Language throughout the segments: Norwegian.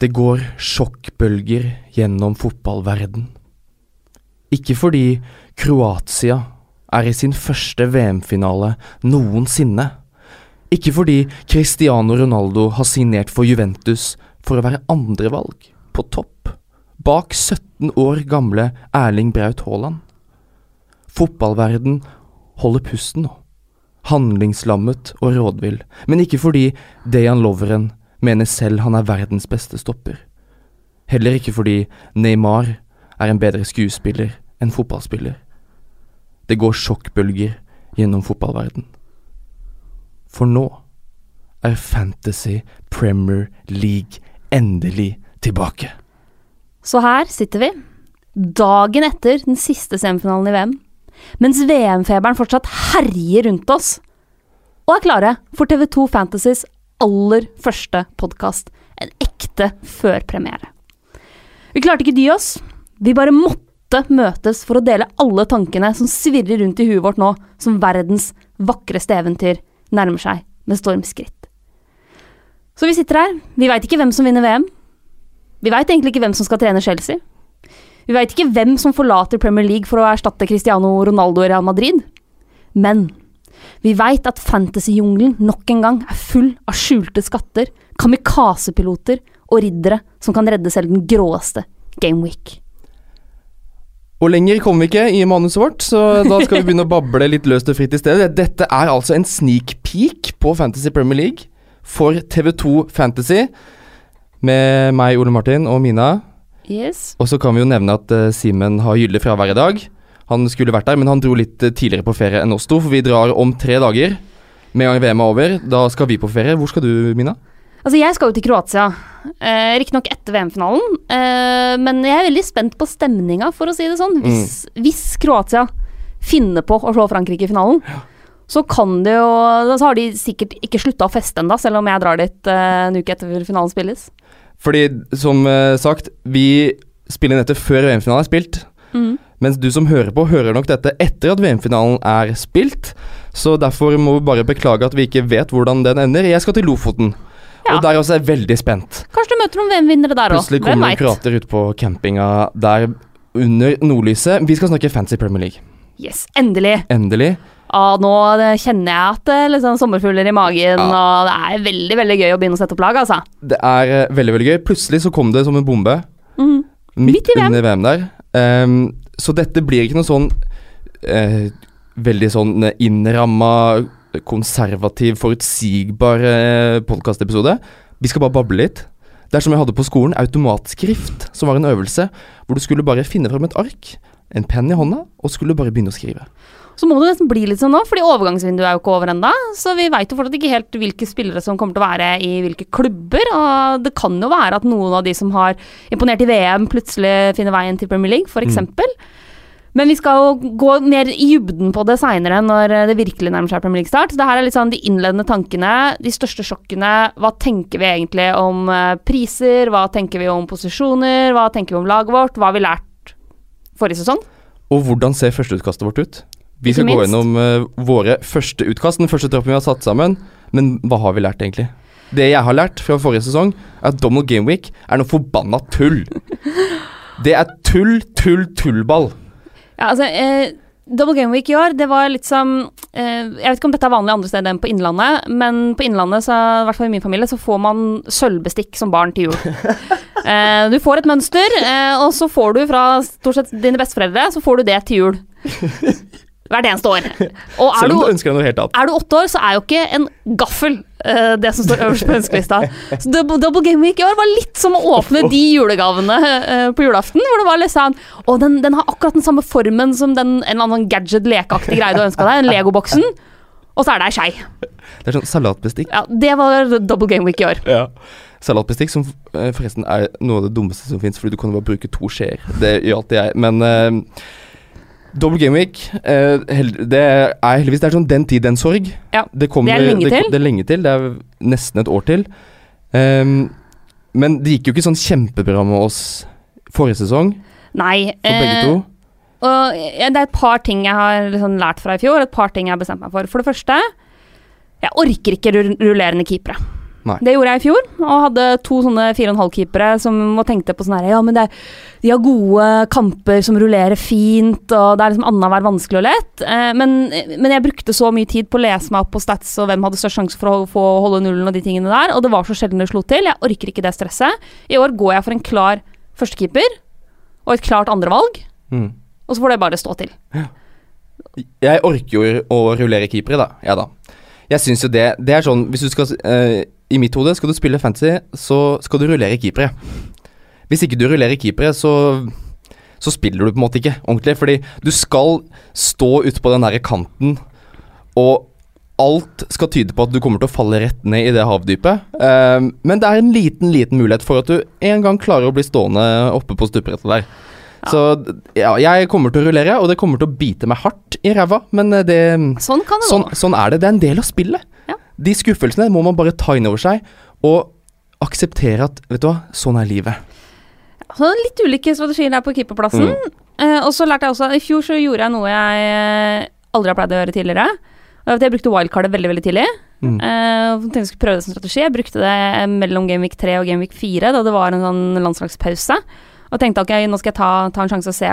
Det går sjokkbølger gjennom fotballverden. Ikke fordi Kroatia er i sin første VM-finale noensinne. Ikke fordi Cristiano Ronaldo har signert for Juventus for å være andrevalg, på topp, bak 17 år gamle Erling Braut Haaland. Fotballverden holder pusten nå, handlingslammet og rådvill, men ikke fordi Dejan Lovren mener selv han er verdens beste stopper. Heller ikke fordi Neymar er en bedre skuespiller enn fotballspiller. Det går sjokkbølger gjennom fotballverden. For nå er Fantasy Premier League endelig tilbake. Så her sitter vi, dagen etter den siste semifinalen i VM, mens VM-feberen fortsatt herjer rundt oss, og er klare for TV2 Fantasys aller første podkast, en ekte førpremiere. Vi klarte ikke dy oss, vi bare måtte møtes for å dele alle tankene som svirrer rundt i huet vårt nå, som verdens vakreste eventyr nærmer seg med stormskritt. Så vi sitter her, vi veit ikke hvem som vinner VM. Vi veit egentlig ikke hvem som skal trene Chelsea. Vi veit ikke hvem som forlater Premier League for å erstatte Cristiano Ronaldo i Real Madrid. Men vi veit at fantasyjungelen nok en gang er full av skjulte skatter, kamikazepiloter og riddere som kan redde selv den gråeste Gameweek. Og lenger kommer vi ikke i manuset vårt, så da skal vi begynne å bable litt løst og fritt i stedet. Dette er altså en sneak peek på Fantasy Premier League for TV2 Fantasy. Med meg, Ole Martin, og Mina. Yes. Og så kan vi jo nevne at uh, Simen har gyldig fravær i dag. Han skulle vært der, men han dro litt uh, tidligere på ferie enn oss to, for vi drar om tre dager. Med en gang VM er over. Da skal vi på ferie. Hvor skal du, Mina? Altså, jeg skal jo til Kroatia. Eh, Riktignok etter VM-finalen, eh, men jeg er veldig spent på stemninga, for å si det sånn. Hvis, hvis Kroatia finner på å slå Frankrike i finalen, så kan det jo Så har de sikkert ikke slutta å feste ennå, selv om jeg drar dit eh, en uke etter finalen spilles. Fordi, som uh, sagt, vi spiller inn dette før VM-finalen er spilt. Mm. Mens du som hører på, hører nok dette etter at VM-finalen er spilt. Så derfor må vi bare beklage at vi ikke vet hvordan den ender. Jeg skal til Lofoten. Ja. Og der også er jeg veldig spent. Kanskje du møter noen VM-vinnere der òg. Plutselig kommer kroater ut på campinga der under nordlyset. Vi skal snakke Fancy Premier League. Yes, endelig. Endelig. Ah, nå eh, kjenner jeg at det er litt sånn sommerfugler i magen, og det er veldig veldig gøy å begynne å sette opp lag, altså. Det er eh, veldig, veldig gøy. Plutselig så kom det som en bombe. Mm. Midt, Midt i VM. under VM der. Ehm, så dette blir ikke noe sånn uh, Veldig sånn innramma, konservativ, forutsigbar eh, podkastepisode. Vi skal bare bable litt. Det er som jeg hadde på skolen, automatskrift, som var en øvelse hvor du skulle bare finne fram et ark, en penn i hånda, og skulle bare begynne å skrive. Så må det nesten bli litt sånn nå, fordi overgangsvinduet er jo ikke over ennå. Så vi veit jo fortsatt ikke helt hvilke spillere som kommer til å være i hvilke klubber. Og det kan jo være at noen av de som har imponert i VM, plutselig finner veien til Premier League, f.eks. eksempel. Men vi skal jo gå mer i dybden på det seinere, når det virkelig nærmer seg Premier League-start. Det her er litt sånn de innledende tankene, de største sjokkene. Hva tenker vi egentlig om eh, priser? Hva tenker vi om posisjoner? Hva tenker vi om laget vårt? Hva har vi lært forrige sesong? Og hvordan ser førsteutkastet vårt ut? Vi skal gå gjennom uh, våre første utkast, den første troppen vi har satt sammen. Men hva har vi lært, egentlig? Det jeg har lært fra forrige sesong, er at Donald Gameweek er noe forbanna tull. Det er tull, tull, tullball. Ja, altså, eh, Double Game Week i år, det var litt som eh, Jeg vet ikke om dette er vanlig andre steder enn på Innlandet, men på Innlandet, så, i hvert fall i min familie, så får man sølvbestikk som barn til jul. eh, du får et mønster, eh, og så får du fra stort sett dine besteforeldre, så får du det til jul. Hvert eneste år. Og er du, ønsker deg noe helt annet. er du åtte år, så er jo ikke en gaffel uh, det som står øverst på ønskelista. Så Double, double Game Week i år var litt som å åpne de julegavene uh, på julaften. Hvor det var litt sånn Å, den, den har akkurat den samme formen som den, en eller annen gadget-lekeaktig greie du ønska deg. Den Legoboksen. Og så er det ei skei. Det er sånn salatbestikk. Ja, det var Double Game Week i år. Ja. Salatbestikk som eh, forresten er noe av det dummeste som fins, fordi du kan bare bruke to skjeer. Det gjør alltid jeg. Men uh, Double Game Week, eh, det er heldigvis det er sånn den tid, den sorg. Ja, det, kommer, det er lenge det, til. Det er lenge til. Det er nesten et år til. Um, men det gikk jo ikke sånn kjempebra med oss forrige sesong, Nei. for begge eh, to. Og ja, det er et par ting jeg har liksom lært fra i fjor, et par ting jeg har bestemt meg for. For det første, jeg orker ikke ru- rullerende keepere. Nei. Det gjorde jeg i fjor, og hadde to sånne fire og en halv-keepere som tenkte på sånn her Ja, men det er, de har gode kamper som rullerer fint, og det er liksom annenhver vanskelig og lett. Eh, men, men jeg brukte så mye tid på å lese meg opp på stats og hvem hadde størst sjanse for å få holde nullen og de tingene der, og det var så sjelden det slo til. Jeg orker ikke det stresset. I år går jeg for en klar førstekeeper og et klart andrevalg, Mm. og så får det bare stå til. Jeg orker jo å rullere keepere, da. Ja da. Jeg syns jo det Det er sånn Hvis du skal eh, I mitt hode, skal du spille fantasy, så skal du rullere keepere. Hvis ikke du rullerer keepere, så så spiller du på en måte ikke ordentlig. Fordi du skal stå ute på den derre kanten, og alt skal tyde på at du kommer til å falle rett ned i det havdypet. Um, men det er en liten, liten mulighet for at du en gang klarer å bli stående oppe på stupebrettet der. Så ja, jeg kommer til å rullere, og det kommer til å bite meg hardt i ræva, men eh, det Sånn kan det Sånn, gå. sånn er det. Det er en del av spillet. De skuffelsene må man bare ta inn over seg, og akseptere at Vet du hva, sånn er livet. Så litt ulike strategier der på keeperplassen. Eh, og så lærte jeg også I fjor så gjorde jeg noe jeg eh, aldri har pleid å gjøre tidligere. Jeg brukte wildcardet veldig veldig tidlig. Mm. Eh, tenkte jeg skulle prøve det som strategi. Jeg brukte det mellom Gameweek 3 og Gameweek 4, da det var en sånn landslagspause. Og tenkte ok, nå skal jeg ta, ta en sjanse og se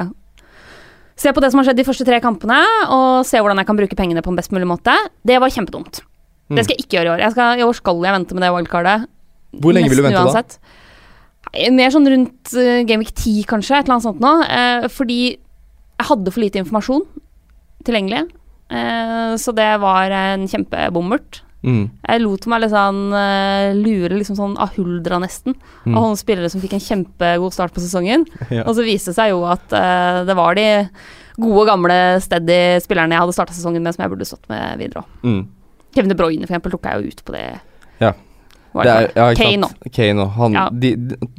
Se på det som har skjedd de første tre kampene, og se hvordan jeg kan bruke pengene på en best mulig måte. Det var kjempedumt. Mm. Det skal jeg ikke gjøre i år. Jeg skal, I år skal jeg vente med det wildcardet. Hvor lenge vil du vente uansett. da? Mer sånn rundt uh, Gameweek 10, kanskje. Et eller annet sånt nå. Uh, fordi jeg hadde for lite informasjon tilgjengelig. Uh, så det var en kjempebommert. Mm. Jeg lot meg litt sånn eh, lure liksom sånn av huldra, nesten. Mm. Av noen spillere som fikk en kjempegod start på sesongen. Ja. Og så viste det seg jo at uh, det var de gode, gamle, steady spillerne jeg hadde starta sesongen med, som jeg burde stått med videre òg. Mm. Kevin De Bruyne, for eksempel, tok jeg jo ut på det. Ja. Det er, ja, Kane sant. Kane han Ja.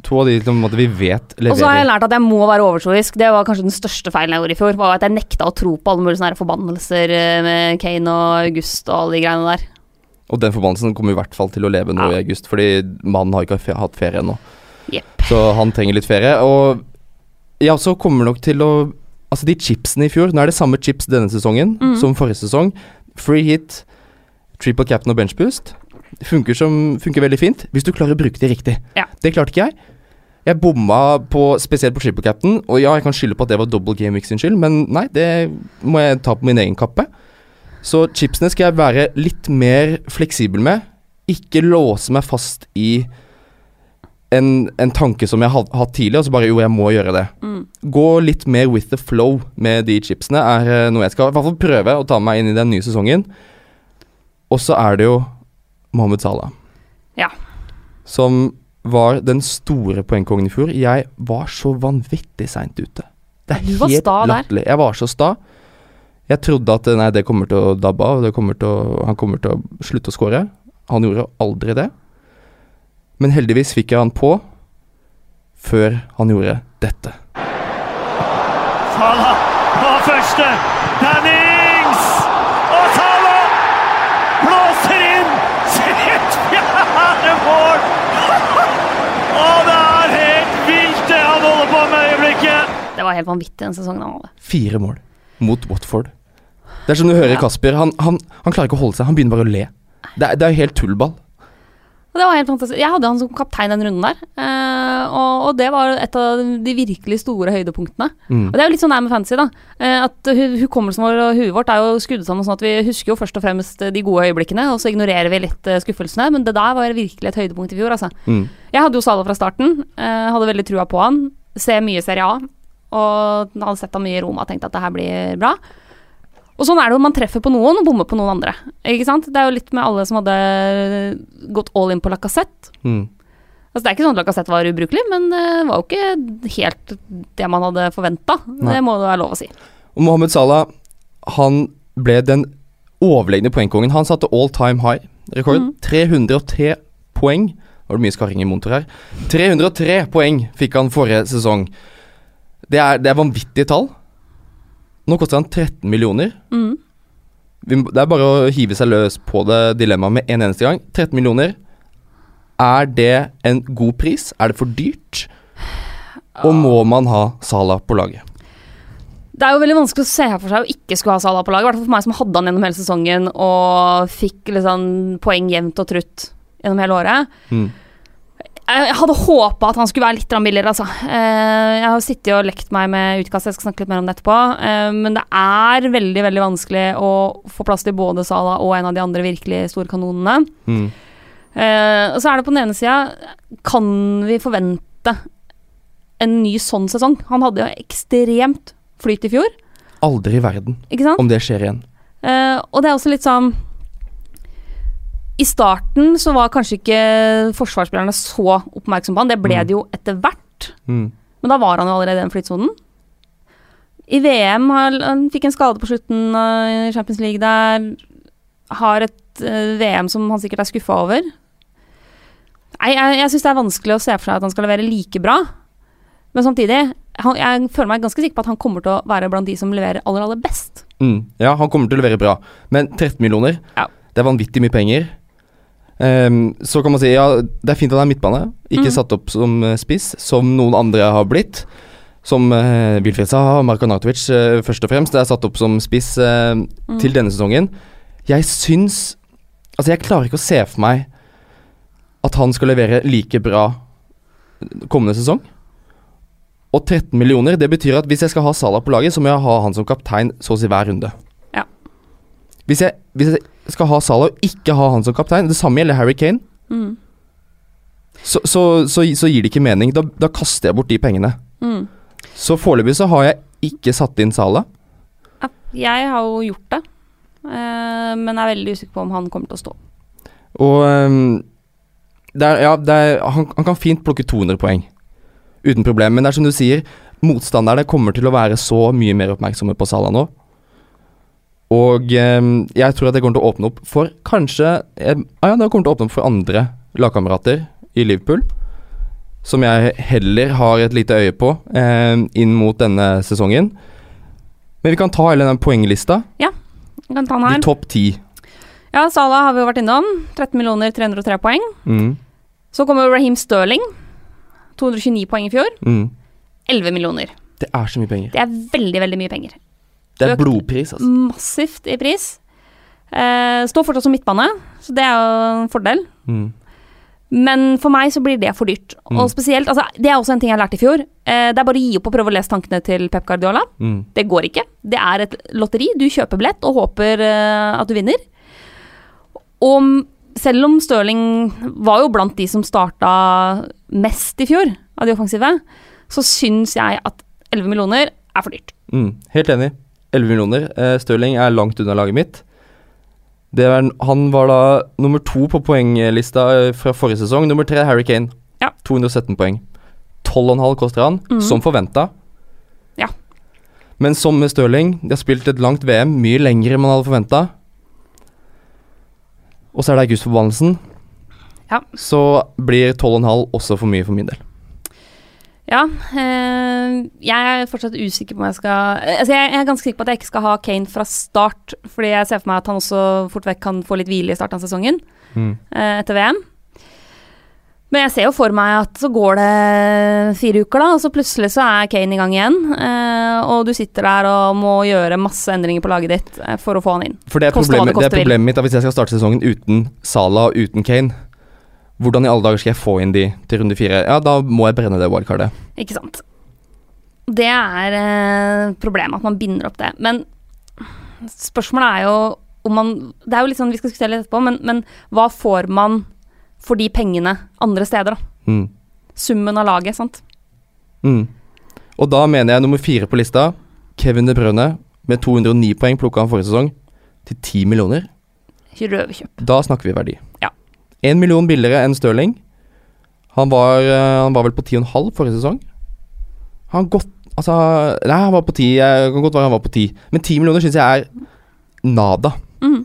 To av de som på en måte, vi vet leverer. Og så har jeg lært at jeg må være overtroisk. Det var kanskje den største feilen jeg gjorde i fjor. Var at jeg nekta å tro på alle mulige sånne forbannelser eh, med Kane og August og alle de greiene der. Og den forbannelsen kommer i hvert fall til å leve nå Ja. i august, fordi mannen har ikke hatt ferie ennå. Yep. Så han trenger litt ferie. Og jeg også kommer nok til å Altså, de chipsene i fjor Nå er det samme chips denne sesongen mm. som forrige sesong. Free hit, triple captain og bench boost. Funker, som, funker veldig fint hvis du klarer å bruke det riktig. Ja. Det klarte ikke jeg. Jeg bomma på, spesielt på triple captain, og ja, jeg kan skylde på at det var double game week sin skyld, men nei, det må jeg ta på min egen kappe. Så chipsene skal jeg være litt mer fleksibel med. Ikke låse meg fast i en, en tanke som jeg har hatt tidligere, og så bare jo, jeg må gjøre det. Mm. Gå litt mer with the flow med de chipsene er eh, noe jeg skal i hvert fall prøve å ta meg inn i den nye sesongen. Og så er det jo Mohammed Salah. Ja. Som var den store poengkongen i fjor. Jeg var så vanvittig seint ute. Det er Du var helt latterlig. Jeg var så sta. Jeg trodde at nei, det kommer til å dabbe av, kommer å, han kommer til å slutte å score. Han gjorde aldri det. Men heldigvis fikk jeg han på før han gjorde dette. Salah på første. Dennings! Og Salah blåser inn sitt fjerde mål! Og det er helt vilt det han holder på med i øyeblikket! Det var helt vanvittig den sesongen han hadde. Fire mål mot Watford. Det er som du hører Ja. Kasper. Han, han, han klarer ikke å holde seg. Han begynner bare å le. Det er, det er helt tullball. Det var helt fantastisk. Jeg hadde han som kaptein den runden der, eh, og, og det var et av de virkelig store høydepunktene. Mm. Og det er jo litt sånn det er med fantasy, da. Eh, at hu hukommelsen vår og huet vårt er jo skrudd sammen sånn at vi husker jo først og fremst de gode øyeblikkene, og så ignorerer vi litt eh, skuffelsene. Men det der var virkelig et høydepunkt i fjor, altså. Mm. Jeg hadde jo Salah fra starten, eh, hadde veldig trua på han. Ser mye Serie A, og den hadde sett ham mye i Roma og tenkt at det her blir bra. Og sånn er det jo, man treffer på noen og bommer på noen andre. Ikke sant? Det er jo litt med alle som hadde gått all in på Lacassette. Mm. Altså, det er ikke sånn at Lacassette var ubrukelig, men det var jo ikke helt det man hadde forventa. Det må det være lov å si. Og Mohammed Salah, han ble den overlegne poengkongen. Han satte all time high rekord. Mm. 303 poeng. Var det mye skarring i monitor her. 303 poeng fikk han forrige sesong. Det er, det er vanvittige tall. Nå koster han 13 millioner. Mm. Vi, det er bare å hive seg løs på det dilemmaet med en eneste gang. 13 millioner. Er det en god pris? Er det for dyrt? Og må man ha Salah på laget? Det er jo veldig vanskelig å se for seg å ikke skulle ha Salah på laget. I hvert fall for meg som hadde han gjennom hele sesongen og fikk liksom poeng jevnt og trutt gjennom hele året. Mm. Jeg hadde håpa at han skulle være litt billigere, altså. Eh, Jeg har sittet og lekt meg med utkast, jeg skal snakke litt mer om det etterpå. Eh, Men det er veldig, veldig vanskelig å få plass til både Salah og en av de andre virkelig store kanonene. Mm. Eh, Og så er det på den ene sida Kan vi forvente en ny sånn sesong? Han hadde jo ekstremt flyt i fjor, Aldri i verden om det skjer igjen. Eh, og det er også litt sånn I starten så var kanskje ikke forsvarsspillerne så oppmerksomme på han. Det ble Mm. det jo etter hvert, Mm. men da var han jo allerede i den flytsonen. I VM har, han fikk en skade på slutten i Champions League der. Har et eh, VM som han sikkert er skuffa over. Nei, jeg, jeg syns det er vanskelig å se for seg at han skal levere like bra. Men samtidig, han, jeg føler meg ganske sikker på at han kommer til å være blant de som leverer aller, aller best. Mm. Ja, han kommer til å levere bra. Men 13 millioner, Ja. det er vanvittig mye penger. Ehm, så kan man si ja, det er fint at han er midtbane, ikke Mm. satt opp som eh, spiss, som noen andre har blitt. Som uh, Wilfred sa, Marko Natovic uh, først og fremst. Det er satt opp som spiss uh, Mm. til denne sesongen. Jeg syns Altså, jeg klarer ikke å se for meg at han skal levere like bra kommende sesong. Og 13 millioner, det betyr at hvis jeg skal ha Salah på laget, så må jeg ha han som kaptein så å si hver runde. Hvis jeg, hvis jeg skal ha Salah og ikke ha han som kaptein, det samme gjelder Harry Kane, Mm. så, så, så, så gir det ikke mening. Da, da kaster jeg bort de pengene. Mm. Så foreløpig så har jeg ikke satt inn Salah. Jeg har jo gjort det, eh, men er veldig usikker på om han kommer til å stå. Og ehm, er, ja, er, han, han kan fint plukke 200 poeng uten problem, men det er som du sier, motstanderne kommer til å være så mye mer oppmerksomme på Salah nå. Og ehm, jeg tror at det kommer til å åpne opp for kanskje eh, ah, Ja, det kommer til å åpne opp for andre lagkamerater i Liverpool. Som jeg heller har et lite øye på eh, inn mot denne sesongen. Men vi kan ta hele den poenglista. Ja, Vi kan ta den her. De topp ti. Ja, Salah har vi jo vært innom. 13 millioner 303 poeng. Mm, Så kommer Raheem Sterling. 229 poeng i fjor. mm. 11 millioner. Det er så mye penger. Det er veldig, veldig mye penger. Det er blodpris, altså. Massivt i pris. Eh, står fortsatt som midtbane, så det er jo en fordel. Mm. Men for meg så blir det for dyrt. Mm. Og spesielt, altså, Det er også en ting jeg lærte i fjor. Eh, det er bare å gi opp og prøve å lese tankene til Pep Guardiola. Mm. Det går ikke. Det er et lotteri. Du kjøper billett og håper eh, at du vinner. Og selv om Stirling var jo blant de som starta mest i fjor, av de offensive, så syns jeg at 11 millioner er for dyrt. Mm. Helt enig. 11 millioner. Eh, Stirling er langt unna laget mitt. Det var, han var da nummer to på poenglista eh, fra forrige sesong. Nummer tre Harry Kane. Ja. 217 poeng. 12,5 koster han, mm. som forventa. Ja. Men som med Stirling, de har spilt et langt VM, mye lenger enn man hadde forventa. Og så er det augustforbannelsen. Ja. Så blir 12,5 også for mye for min del. Ja, eh, jeg er fortsatt usikker på om jeg skal Altså, jeg er ganske sikker på at jeg ikke skal ha Kane fra start, fordi jeg ser for meg at han også fort vekk kan få litt hvile i starten av sesongen, Mm. eh, etter VM. Men jeg ser jo for meg at så går det fire uker, da, og så plutselig så er Kane i gang igjen. Eh, og du sitter der og må gjøre masse endringer på laget ditt eh, for å få han inn. For det er, problemet, det det er problemet mitt at hvis jeg skal starte sesongen uten Salah og uten Kane, hvordan i alle dager skal jeg få inn de til runde fire? Ja, da må jeg brenne det wildcardet. Ikke sant. Det er eh, problemet, at man binder opp det. Men spørsmålet er jo om man Det er jo litt sånn, vi skal diskutere litt etterpå, men, men hva får man for de pengene andre steder, da? Mm. Summen av laget, sant? Mm. Og da mener jeg nummer fire på lista, Kevin De Brønne. med 209 poeng plukka han forrige sesong, til 10 millioner. Røverkjøp. Da snakker vi verdi. Ja. Én million billigere enn Stirling. Han var, eh, han var vel på 10,5 forrige sesong. Han har gått Altså, nei, han var på ti. Jeg kan godt være han var på ti. Men ti millioner syns jeg er nada. Mm.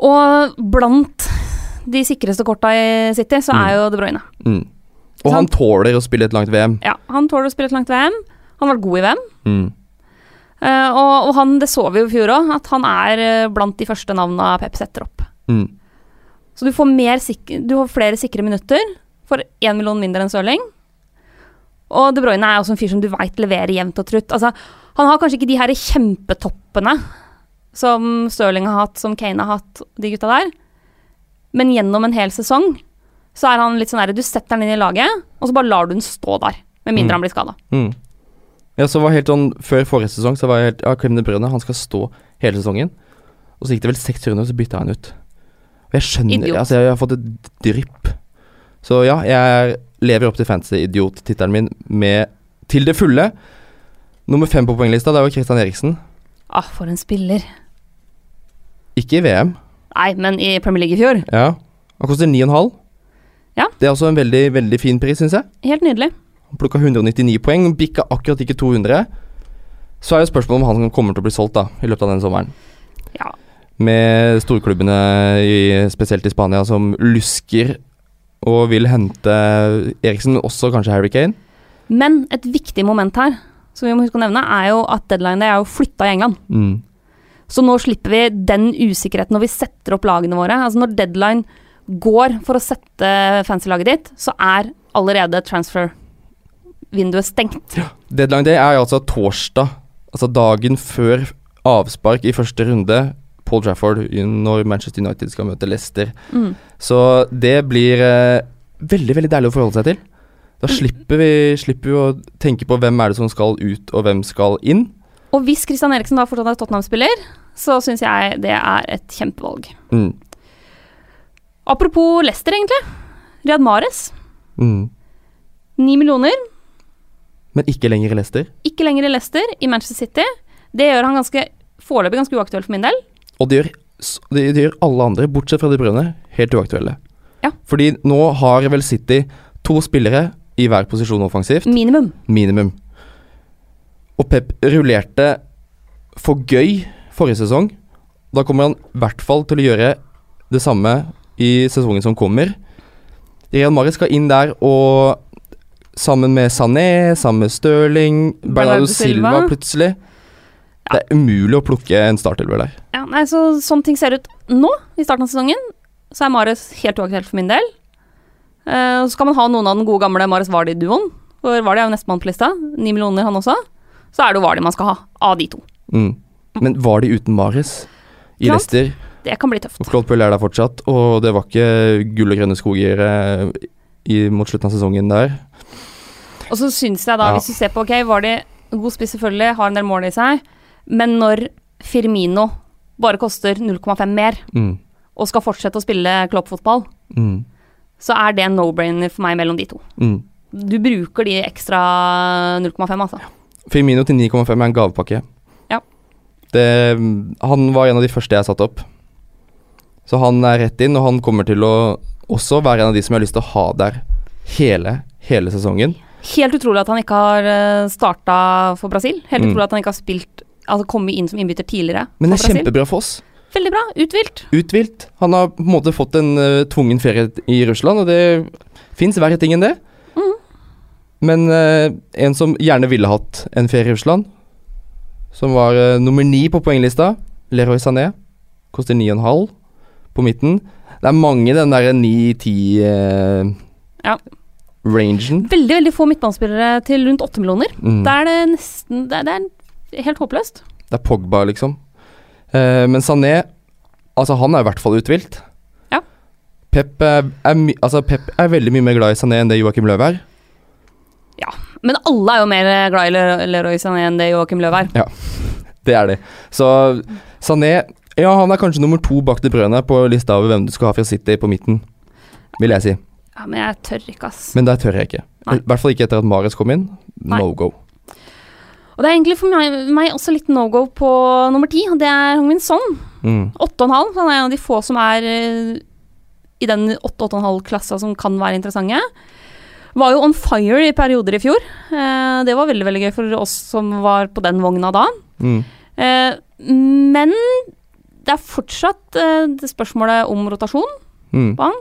Og blant de sikreste korta i City, så er Mm. jo De Bruyne. Mm. Og han tåler å spille et langt VM. Ja, han tåler å spille et langt VM. Han har vært god i VM. Mm. Uh, og, og han, det så vi jo i fjor òg, at han er eh, blant de første navna Pep setter opp. Mm. Så du får, mer du får flere sikre minutter for én million mindre enn Stirling. Og De Bruyne er også en fyr som du veit leverer jevnt og trutt. Altså, han har kanskje ikke de her kjempetoppene som Stirling har hatt, som Kane har hatt, de gutta der. men gjennom en hel sesong så er han litt sånn der Du setter han inn i laget, og så bare lar du den stå der. Med mindre Mm. han blir skada. Mm. Ja, så var helt sånn Før forrige sesong så var jeg helt Ja, Kevin De Bruyne, han skal stå hele sesongen. Og så gikk det vel seks runder, og så bytta han ut. Og jeg skjønner Idiot. Altså, jeg har fått et drypp. Så ja, jeg lever opp til fantasy-idiot-tittelen min med til det fulle. Nummer fem på poenglista, det er jo Kristian Eriksen. Ah, for en spiller. Ikke i VM. Nei, men i Premier League i fjor. Ja. Han koster 9,5. Ja. Det er også en veldig, veldig fin pris, syns jeg. Helt nydelig. Han plukka 199 poeng, bikka akkurat ikke 200. Så er jo spørsmålet om han kommer til å bli solgt da, i løpet av denne sommeren. Ja. Med storklubbene, i, spesielt i Spania, som lusker og vil hente Eriksen, men også kanskje Harry Kane. Men et viktig moment her, som vi må huske å nevne, er jo at deadline day er jo flytta i England. Mm. Så nå slipper vi den usikkerheten når vi setter opp lagene våre. Altså når deadline går for å sette fancy-laget ditt, så er allerede transfer-vinduet stengt. Deadline day er altså torsdag, altså dagen før avspark i første runde. Paul Trafford når Manchester United skal møte Leicester. Mm. Så det blir eh, veldig veldig deilig å forholde seg til. Da slipper vi, slipper vi å tenke på hvem er det som skal ut, og hvem skal inn. Og hvis Christian Eriksen da fortsatt er Tottenham-spiller, så syns jeg det er et kjempevalg. Mm. Apropos Leicester, egentlig. Riyad Mahrez, Mm. ni millioner. Men ikke lenger i Leicester. Ikke lenger i Leicester, i Manchester City. Det gjør han ganske foreløpig ganske uaktuell for min del. Og det gjør, det, det gjør alle andre, bortsett fra De Bruyne, helt uaktuelle. Ja. Fordi nå har vel City to spillere i hver posisjon offensivt. Minimum. Minimum. Og Pep rullerte for gøy forrige sesong. Da kommer han i hvert fall til å gjøre det samme i sesongen som kommer. Real Mari skal inn der og sammen med Sané, sammen med Stirling, Bernardo Silva. plutselig. Det er umulig å plukke en startelver der. Ja, nei, så Sånn ting ser ut nå, i starten av sesongen, så er Mares helt uaktuelt for min del. Uh, så skal man ha noen av den gode gamle Mares Vardi-duoen. For Vardi er jo nestemann på lista. Ni millioner, han også. Så er det jo Vardi man skal ha, av de to. Mm. Men Vardi uten Mares i. Leicester? Det kan bli tøft. Claude Puel er der fortsatt, og det var ikke gull og grønne skoger i, mot slutten av sesongen der. Og så syns jeg da, Ja. hvis du ser på Ok, Vardi, god spiss selvfølgelig, har en del mål i seg, men når Firmino bare koster 0,5 mer, Mm. og skal fortsette å spille kloppfotball, Mm. så er det en no-brainer for meg mellom de to. Mm. Du bruker de ekstra 0,5, altså. Firmino til 9,5 er en gavepakke. Ja. Det, han var en av de første jeg satte opp. Så han er rett inn, og han kommer til å også være en av de som jeg har lyst til å ha der hele, hele sesongen. Helt utrolig at han ikke har starta for Brasil. Helt Mm. utrolig at han ikke har spilt Altså kommet inn som innbytter tidligere Men det er kjempebra for oss. Veldig bra. Uthvilt. Uthvilt. Han har på en måte fått en uh, tvungen ferie i Russland, og det fins verre ting enn det. Mm. Men uh, en som gjerne ville hatt en ferie i Russland, som var uh, nummer ni på poenglista, Leroy Sané, koster 9,5 på midten. Det er mange den derre 9-10-rangen. Ja. Veldig veldig få midtbanespillere til rundt åtte millioner. Mm. Da er det nesten Det det er helt håpløst. Det er Pogba, liksom. Eh, men Sané Altså, han er i hvert fall uthvilt. Ja. Pep er, er, altså, Pep er veldig mye mer glad i Sané enn det Joakim Løv er. Ja, Men alle er jo mer glad i Leroy Sané enn det Joakim Løv er. Ja, Det er de. Så Sané Ja, han er kanskje nummer to bak De Brønne på lista over hvem du skal ha fra City på midten, vil jeg si. Ja, men jeg tør ikke, ass. Men der tør jeg ikke. I hvert fall ikke etter at Mares kom inn. Nei. No go. Og det er egentlig for meg, meg også litt no go på nummer ti, og det er Hongmin Son. Mm. 8,5. Han er en av de få som er eh, i den 8-8,5-klassa som kan være interessante. Var jo on fire i perioder i fjor. Eh, det var veldig veldig gøy for oss som var på den vogna da. Mm. Eh, men det er fortsatt eh, det spørsmålet om rotasjon Mm. på han.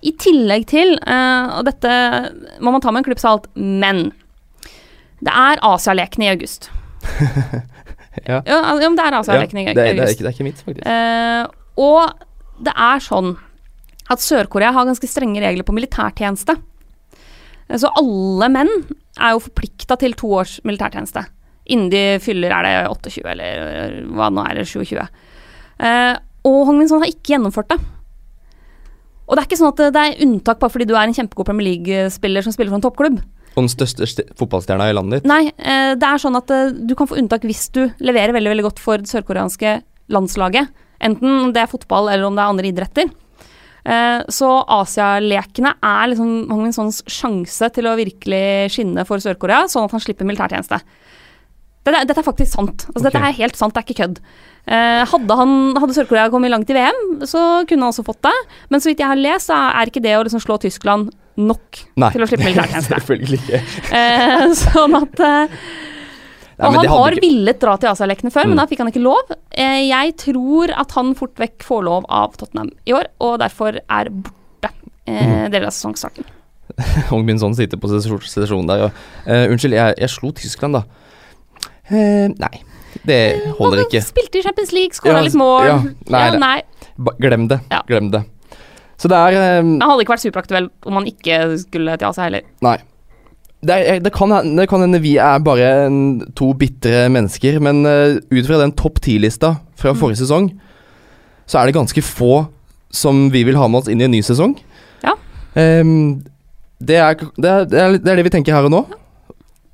I tillegg til, og dette må man ta med en klype salt, men det er Asialekene i august. Ja. Ja, men det er Asialekene i det, er, det, er august. ikke, det er ikke mitt, faktisk. Uh, og det er sånn at Sør-Korea har ganske strenge regler på militærtjeneste. Eh, Så alle menn er jo forplikta til to års militærtjeneste. Innen de fyller er det 28, eller hva nå er det, 27. Uh, og Hong Min Son har ikke gjennomført det. Og det er ikke sånn at det er unntak bare fordi du er en kjempegod Premier League-spiller som spiller for en toppklubb. Og den største fotballstjerna i landet ditt. Nei, eh, det er sånn at eh, du kan få unntak hvis du leverer veldig veldig godt for det sørkoreanske landslaget. Enten det er fotball eller om det er andre idretter. Eh, så Asialekene er liksom Hong Sons sjanse til å virkelig skinne for Sør-Korea, sånn at han slipper militærtjeneste. Dette, dette er faktisk sant. Altså, okay. Dette er helt sant, det er ikke kødd. Eh, hadde han- hadde Sør-Korea kommet langt i VM, så kunne han også fått det. Men så vidt jeg har lest, så er ikke det å liksom slå Tyskland nok Nei, til å slippe militærtjeneste. selvfølgelig ikke. Eh, sånn at eh, Nei, Og han har ikke- villet dra til Asialekene før, Mm. men da fikk han ikke lov. Eh, jeg tror at han fort vekk får lov av Tottenham i år, og derfor er borte eh, Mm. deler av sesongstarten. Hong Bin Son sitter på sesjon- sesjonen der ja. eh, Unnskyld, jeg, jeg slo Tyskland, da. Eh, nei, det holder Han ikke. Spilte i Champions League, skåra Ja, litt mål. ja, nei, Ja, nei. Glem det. Glem det. Så det er eh, Han hadde ikke vært superaktuell om han ikke skulle til Asia heller. Nei. Det, er, det, kan, det kan hende vi er bare en, to bitre mennesker, men uh, ut fra den topp ti-lista fra Mm. forrige sesong, så er det ganske få som vi vil ha med oss inn i en ny sesong. Ja. Um, det, er, det, er, det, er, det vi tenker her og nå.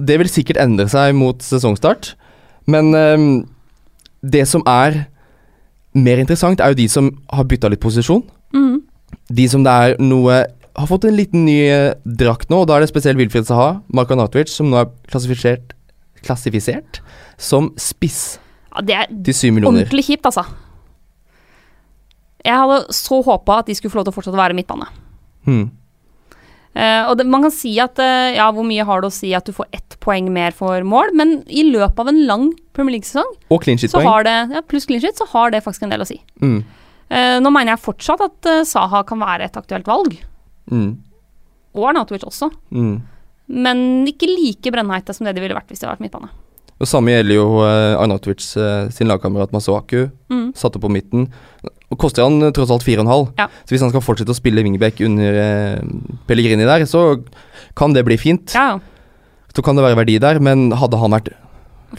Det vil sikkert endre seg mot sesongstart, men um, det som er mer interessant, er jo de som har bytta litt posisjon Mhm. De som det er noe Har fått en liten ny eh, drakt nå, og da er det spesielt Wilfried Saha, Marko Natovic, som nå er klassifisert Klassifisert som spiss Ja, det er til syv millioner. ordentlig kjipt, altså. Jeg hadde så håpa at de skulle få lov til å fortsette å være midtbane. Hmm. Eh, og det, man kan si at eh, ja, hvor mye har det å si at du får ett poeng mer for mål, men i løpet av en lang Premier League-sesong, Og clean så shit-poeng. har det ja, pluss clean sheet, så har det faktisk en del å si. Mm. Eh, nå mener jeg fortsatt at eh, Saha kan være et aktuelt valg, Mm. og Arnautovic også, Mm. men ikke like brennheite som det de ville vært hvis de hadde vært midtbane. Og Samme gjelder jo Arnatovic eh, sin lagkamerat Masuaku. Mm. Satt opp på midten. Og koster han tross alt 4,5. Ja. Så hvis han skal fortsette å spille wingback under eh, Pellegrini der, så kan det bli fint. Ja. Så kan det være verdi der, men hadde han vært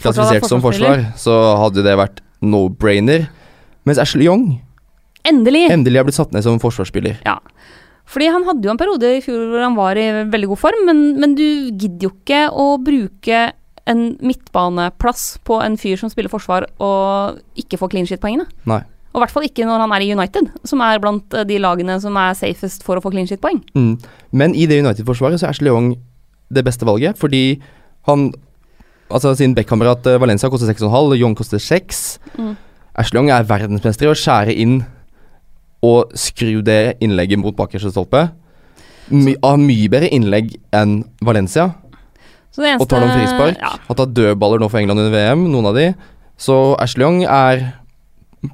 klassifisert som forsvar, så hadde det vært no-brainer. Mens Ashley Young Endelig! endelig har blitt satt ned som forsvarsspiller. Ja. Fordi han hadde jo en periode i fjor hvor han var i veldig god form, men, men du gidder jo ikke å bruke en midtbaneplass på en fyr som spiller forsvar og ikke får clean shit-poengene. Nei. Og i hvert fall ikke når han er i United, som er blant eh, de lagene som er safest for å få clean shit-poeng. Mm. Men i det United-forsvaret så er Ashley Young det beste valget, fordi han Altså sin backkamerat eh, Valencia koster 6,5, Young koster 6. Mm. Ashley Young er verdensmester i å skjære inn og skru det innlegget mot bakerste stolpe. My, har mye bedre innlegg enn Valencia. Så det Og tar noen frispark. Ja, Har tatt dødballer nå for England under VM, noen av de. Så Ashley Young er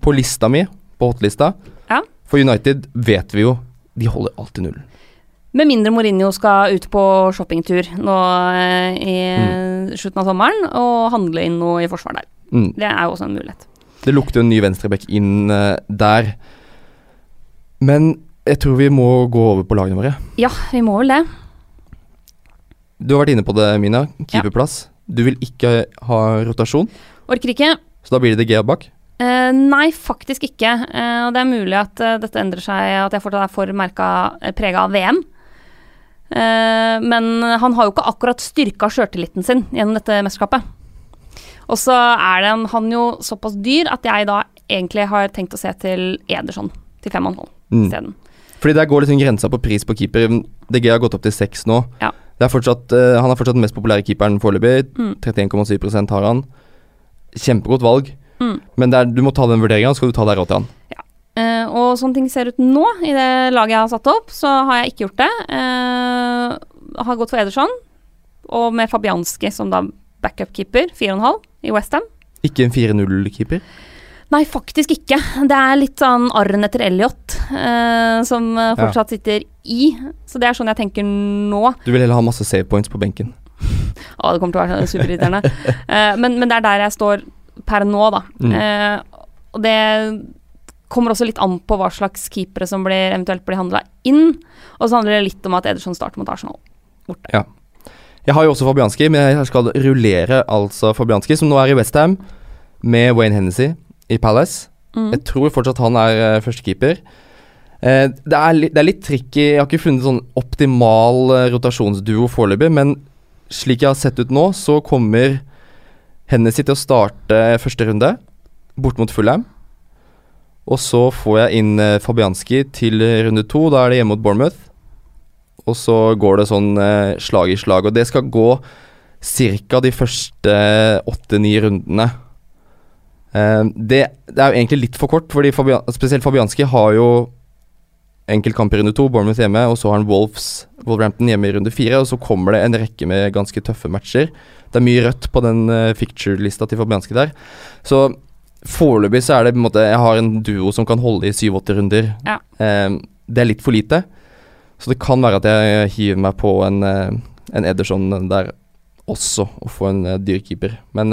på lista mi, på hotlista. Ja. For United vet vi jo, de holder alltid nullen. Med mindre Mourinho skal ut på shoppingtur nå eh, i Mm. slutten av sommeren og handle inn noe i forsvar der. Mm. Det er jo også en mulighet. Det lukter en ny venstreback inn eh, der. Men jeg tror vi må gå over på lagene våre. Ja, vi må vel det. Du har vært inne på det, Mina. Keeperplass. Du vil ikke ha rotasjon, Orker ikke. så da blir det Gea bak. Uh, nei, faktisk ikke. Eh, og det er mulig at uh, dette endrer seg, at jeg fortsatt er for merka uh, prega av VM. Men han har jo ikke akkurat styrka sjøltilliten sin gjennom dette mesterskapet. Og så er det en, han jo såpass dyr at jeg da egentlig har tenkt å se til Ederson til 5,5 Mm. isteden. Fordi der går liksom grensa på pris på keeper. DG har gått opp til seks nå. Ja. Det er fortsatt, uh, han er fortsatt den mest populære keeperen foreløpig. Mm. 31,7% har han. Kjempegodt valg. Mm. Men det er, du må ta den vurderinga, så skal du ta deg råd til han. Eh, og sånn ting ser ut nå, i det laget jeg har satt opp, så har jeg ikke gjort det. Uh, har gått for Ederson, og med Fabianski som da backup-keeper, 4,5 i Westham. Ikke en 4-0-keeper. Nei, faktisk ikke. Det er litt sånn arren etter Elliot eh, som fortsatt Ja. sitter i. Så det er sånn jeg tenker nå. Du vil heller ha masse save points på benken. Å, det kommer til å være superirriterende. Eh, men, men det er der jeg står per nå, da. Mm. Eh, og det kommer også litt an på hva slags keepere som blir, eventuelt blir handla inn. Og så handler det litt om at Ederson starter mot Arsenal. Borte. Jeg har jo også Fabianski, men jeg skal rullere altså Fabianski, som nå er i Westham med Wayne Hennessy i Palace. Mm. Jeg tror fortsatt han er uh, førstekeeper. Uh, det, er det er litt tricky. Jeg har ikke funnet sånn optimal uh, rotasjonsduo foreløpig, men slik jeg har sett ut nå, så kommer Hennessy til å starte første runde, bort mot Fulham. Og så får jeg inn eh, Fabianski til runde to. Da er det hjemme mot Bournemouth. Og så går det sånn eh, slag i slag. Og det skal gå ca. de første åtte-ni rundene. Eh, det, det, er jo egentlig litt for kort, fordi Fabian, spesielt Fabianski har jo enkeltkamp i runde to, Bournemouth hjemme, og så har han Wolves, Wolverhampton hjemme i runde fire, og så kommer det en rekke med ganske tøffe matcher. Det er mye rødt på den uh, ficture-lista til Fabianski der. Så foreløpig så er det på en måte Jeg har en duo som kan holde i syv-åtte runder. Ja. Uh, det er litt for lite. Så det kan være at jeg hiver meg på en, en Ederson der også, og få en dyr keeper. Men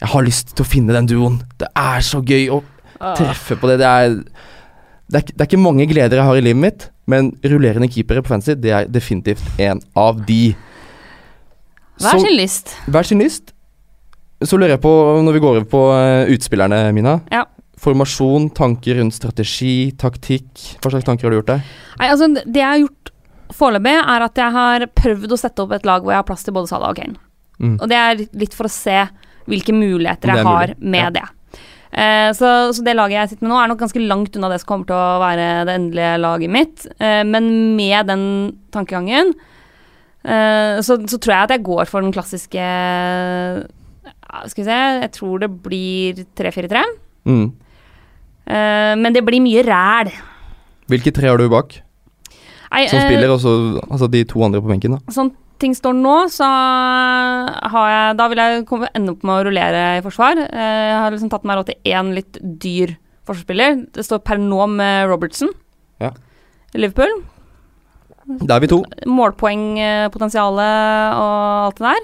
jeg har lyst til å finne den duoen. Det er så gøy å treffe på det. Det er det er, det er, ikke mange gleder jeg har i livet mitt, men rullerende keepere på fancy, det er definitivt en av de. Hver sin lyst. Hver sin lyst. Så lurer jeg på, når vi går over på uh, utspillerne, Mina. Ja. Formasjon, tanker rundt strategi, taktikk. Hva slags tanker har du gjort deg? Nei, altså, det jeg har gjort foreløpig, er at jeg har prøvd å sette opp et lag hvor jeg har plass til både Salah og Kane. Mm. Og det er litt for å se hvilke muligheter jeg har med det. Eh, så, så, det laget jeg sitter med nå, er nok ganske langt unna det som kommer til å være det endelige laget mitt. Eh, men med den tankegangen eh, så, så, tror jeg at jeg går for den klassiske Skal vi se Jeg tror det blir 3-4-3. Mm. Eh, men det blir mye ræl. Hvilke tre har du bak? Som spiller, og så altså de to andre på benken? da Sånn ting står nå, så har jeg Da vil jeg komme, ende opp med å rullere i forsvar. Eh, jeg har liksom tatt meg råd til én litt dyr forsvarsspiller. Det står per nå med Robertson. Ja. Liverpool. Da er vi to. Målpoengpotensialet og alt det der.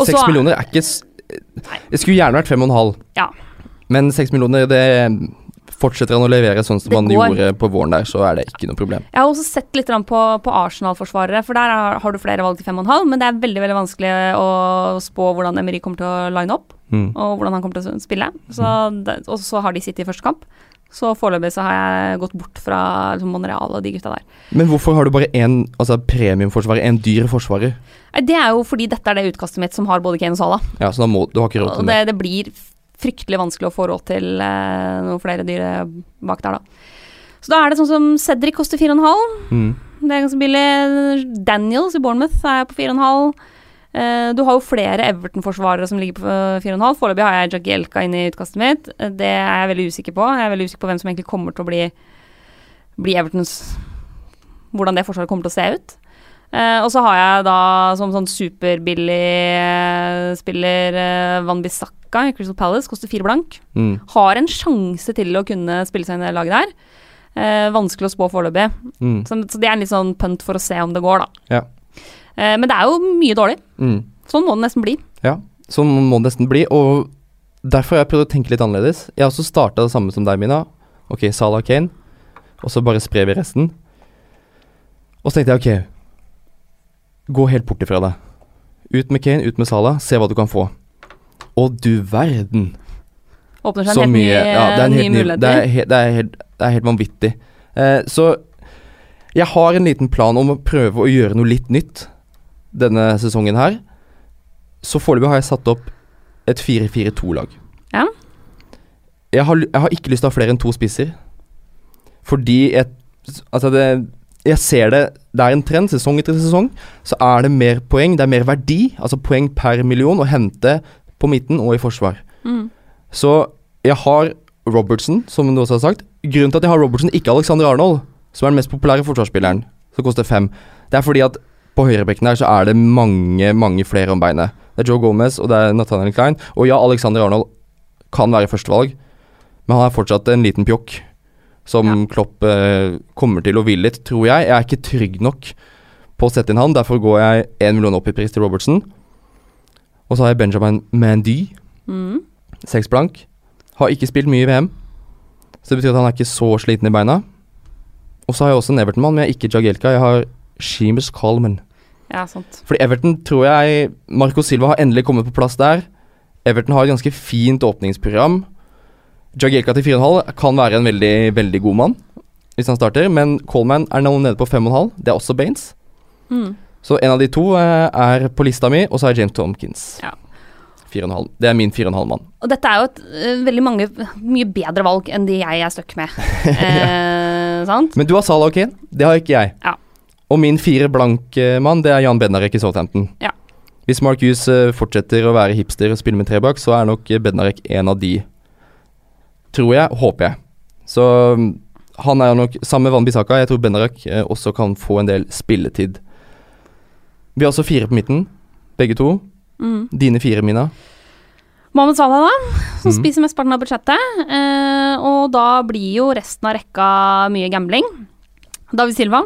Seks millioner er ikke Det skulle gjerne vært fem og en halv. Ja. Men seks millioner, det Fortsetter han å levere sånn som han gjorde på våren der, så er det ikke noe problem. Jeg har også sett litt på, på Arsenal-forsvarere, for der har, du flere valg til 5,5, men det er veldig veldig vanskelig å spå hvordan Emery kommer til å line opp, mm. og hvordan han kommer til å spille. Så, det, og så har de sittet i første kamp. Så foreløpig så har jeg gått bort fra liksom, Monreal og de gutta der. Men hvorfor har du bare én altså, premiumforsvarer, en dyr forsvarer? Det er jo fordi dette er det utkastet mitt som har både Kane og Salah. Ja, så må, du har ikke råd til det. Det, det blir fryktelig vanskelig å få råd til eh, noen flere dyr bak der, da. Så da er det sånn som Cedric koster 4,5. Mm. Det er ganske billig. Daniels i Bournemouth er på 4,5. Uh, du har jo flere Everton-forsvarere som ligger på 4,5. Foreløpig har jeg Jagielka inne i utkastet mitt. Det er jeg veldig usikker på. Jeg er veldig usikker på hvem som egentlig kommer til å bli, bli Evertons Hvordan det forsvaret kommer til å se ut. Eh, og så har jeg da som sånn superbillig eh, spiller eh, Van Bissaka i Crystal Palace koster fire blank. Mm. Har en sjanse til å kunne spille seg inn i det laget der. Eh, vanskelig å spå foreløpig. Mm. Så, så, det er en litt sånn punt for å se om det går, da. Ja. Eh, men det er jo mye dårlig. Mm. Sånn må det nesten bli. Ja, sånn må det nesten bli. Og derfor har jeg prøvd å tenke litt annerledes. Jeg har også starta det samme som deg, Mina. Ok, Salah Kane. Og så bare sprer vi resten. Og så tenkte jeg ok, gå helt bort ifra det. Ut med Kane, ut med Salah, se hva du kan få. Å, du verden. Åpner seg en helt mye, ja, det er nye muligheter. Det er, helt, det, er helt, det er helt vanvittig. Eh, så jeg har en liten plan om å prøve å gjøre noe litt nytt denne sesongen her. Så foreløpig har jeg satt opp et 4-4-2-lag. Ja. Jeg har, jeg har, ikke lyst til å ha flere enn to spisser. Fordi jeg Altså, det jeg ser det Det er en trend. Sesong etter sesong så er det mer poeng. Det er mer verdi, altså poeng per million, å hente på midten og i forsvar. Mm. Så jeg har Robertson, som du også har sagt. Grunnen til at jeg har Robertson, ikke Alexander Arnold, som er den mest populære forsvarsspilleren, som koster fem, det er fordi at på høyrebekken her så er det mange, mange flere om beinet. Det er Joe Gomez og det er Nathaniel Klein. Og ja, Alexander Arnold kan være førstevalg, men han er fortsatt en liten pjokk som ja. Klopp eh, kommer til å ville litt, tror jeg. Jeg er ikke trygg nok på å sette inn han, derfor går jeg én million opp i pris til Robertson. Og så har jeg Benjamin Mandy. Mm. Seks blank. Har ikke spilt mye i VM, så det betyr at han er ikke så sliten i beina. Og så har jeg også en Everton-mann, men jeg er ikke Jagielka. Jeg har Sheamus Colman. Ja, sant. Fordi Everton tror jeg Marco Silva har endelig kommet på plass der. Everton har et ganske fint åpningsprogram. Jagielka til 4,5 kan være en veldig, veldig god mann. hvis han starter, men Coleman er nå nede på 5,5. Det er også Baines. Mm. Så en av de to eh, er på lista mi, og så er James Tomkins. Ja. 4,5. Det er min 4,5-mann. Og dette er jo et uh, veldig mange mye bedre valg enn de jeg er stuck med. Eh, sant? Men du har Salah og Kane. Det har ikke jeg. Ja. Og min fire blank-mann, det er Jan Bednarek i Southampton. Ja. Hvis Mark Hughes eh, fortsetter å være hipster og spille med tre bak, så er nok Bednarek en av de. Tror jeg. Håper jeg. Så mm, han er nok Sammen med Van Bissaka, jeg tror Benarek eh, også kan få en del spilletid. Vi har også fire på midten, begge to. Mm. Dine fire, Mina. Mohammed Salah, da, som mm. spiser mesteparten av budsjettet. Eh, og da blir jo resten av rekka mye gambling. David Silva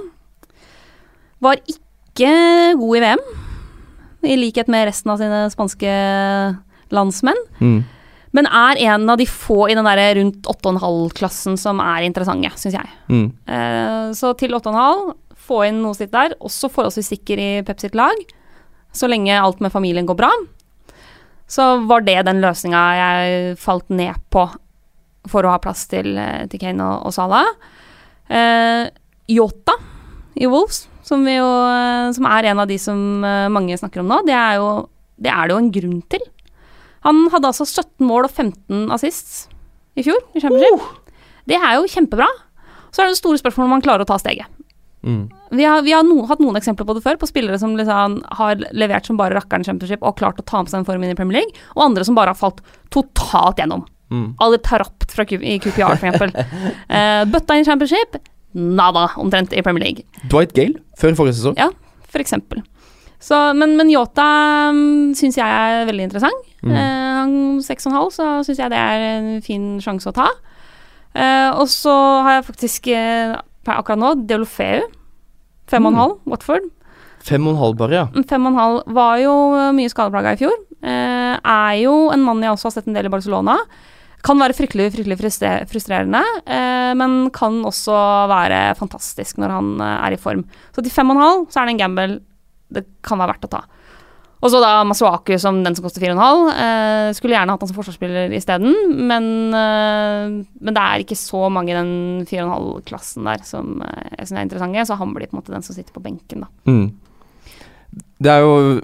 var ikke god i VM, i likhet med resten av sine spanske landsmenn. Mm. Men er en av de få i den der rundt 8,5-klassen som er interessante, syns jeg. Mm. Eh, så til 8,5, få inn noe sitt der. Også forholdsvis sikker i Pep sitt lag. Så lenge alt med familien går bra. Så var det den løsninga jeg falt ned på for å ha plass til, eh, til Kane og, og Salah. Eh, Yota i Wolves, som, jo, som er en av de som mange snakker om nå, det er, jo, det er det jo en grunn til. Han hadde altså 17 mål og 15 assists i fjor i Championship. Det er jo kjempebra. Så er det store spørsmålet om han klarer å ta steget. Mm. Vi har, vi har no, hatt noen eksempler på det før, på spillere som liksom har levert som bare rakkeren Championship og klart å ta med seg den formen inn i Premier League, og andre som bare har falt totalt gjennom. Mm. Alle Tarapt fra Q, i QPR, for eksempel. Eh, bøtta inn i Championship, nada, omtrent, i Premier League. Dwight Gale før forrige sesong. Ja, for eksempel. Så, men, men Yota um, syns jeg er veldig interessant. Mm. og en 6,5, så syns jeg det er en fin sjanse å ta. Eh, og så har jeg faktisk eh, akkurat nå Deolofeu. 5,5, Watford. Fem og en halv bare, ja. Mm, 5,5 var jo mye skadeplaga i fjor. Eh, er jo en mann jeg også har sett en del i Barcelona. Kan være fryktelig fryktelig frustrerende, eh, men kan også være fantastisk når han eh, er i form. Så til 5,5 så er det en gamble det kan være verdt å ta. Og så da Masuaku som den som koster 4,5. Eh, skulle gjerne hatt han som forsvarsspiller isteden, men, eh, men det er ikke så mange i den 4,5-klassen der som eh, jeg syns er interessante, så han blir på en måte den som sitter på benken, da. Mm. Det er jo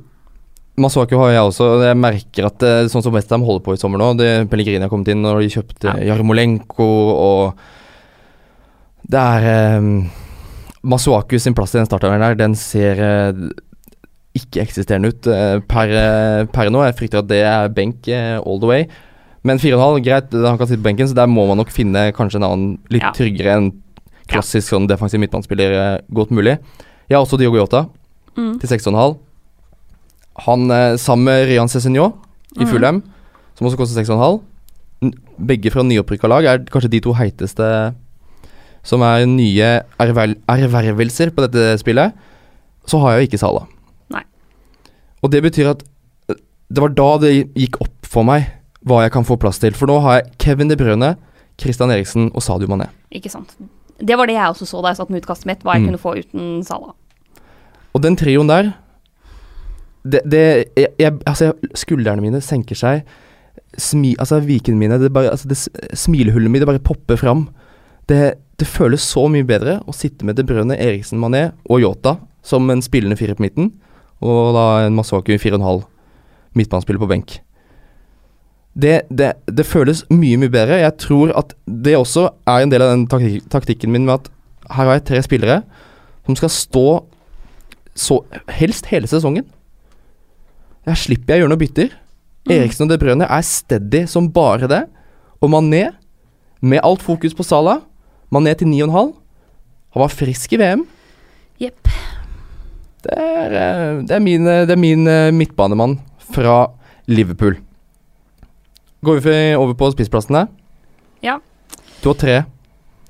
Masuaku har jeg også. og Jeg merker at det, sånn som Westham holder på i sommer nå det, Pellegrini har kommet inn når de kjøpte Jarmolenko og Det er eh, Masuaku sin plass i den starteren der, den ser eh, ikke-eksisterende ut eh, per, eh, per nå. Jeg frykter at det er benk eh, all the way. Men 4,5, greit, han kan sitte på benken, så der må man nok finne kanskje en annen litt Ja. tryggere enn klassisk sånn defensiv midtbanespiller godt mulig. Jeg har også Diogo Jota Mm. til 6,5. Han sammen med Ryan Cézinho i. Fulham, som også koster 6,5. Begge fra nyopprykka lag er kanskje de to heiteste som er nye ervervelser på dette spillet. Så har jeg jo ikke Sala. Og det betyr at eh, det var da det gikk opp for meg hva jeg kan få plass til. For nå har jeg Kevin De Brøne, Christian Eriksen og Sadio Mané. Ikke sant. Det var det jeg også så da jeg satt med utkastet mitt, hva jeg Mm. kunne få uten Salah. Og den trioen der det, det jeg, jeg, Altså, skuldrene mine senker seg. Smi, altså, vikene mine det bare, altså, det, Smilehullet mitt det bare popper fram. Det, det føles så mye bedre å sitte med De Brønne, Eriksen, Mané og Yota som en spillende firer på midten, og da en Masuaku i 4,5 midtbanespiller på benk. Det, det, det føles mye, mye bedre. Jeg tror at det også er en del av den taktik taktikken min med at her har jeg tre spillere som skal stå så helst hele sesongen. jeg slipper jeg å gjøre noe bytter. Mm. Eriksen og De Brønne er steady som bare det. Og Mané, med alt fokus på Salah Mané til 9,5. Han var frisk i VM. Jepp. Det er, eh, det er min, eh, det er min eh, midtbanemann fra Liverpool. Går vi over på spissplassene? Ja. Du har tre.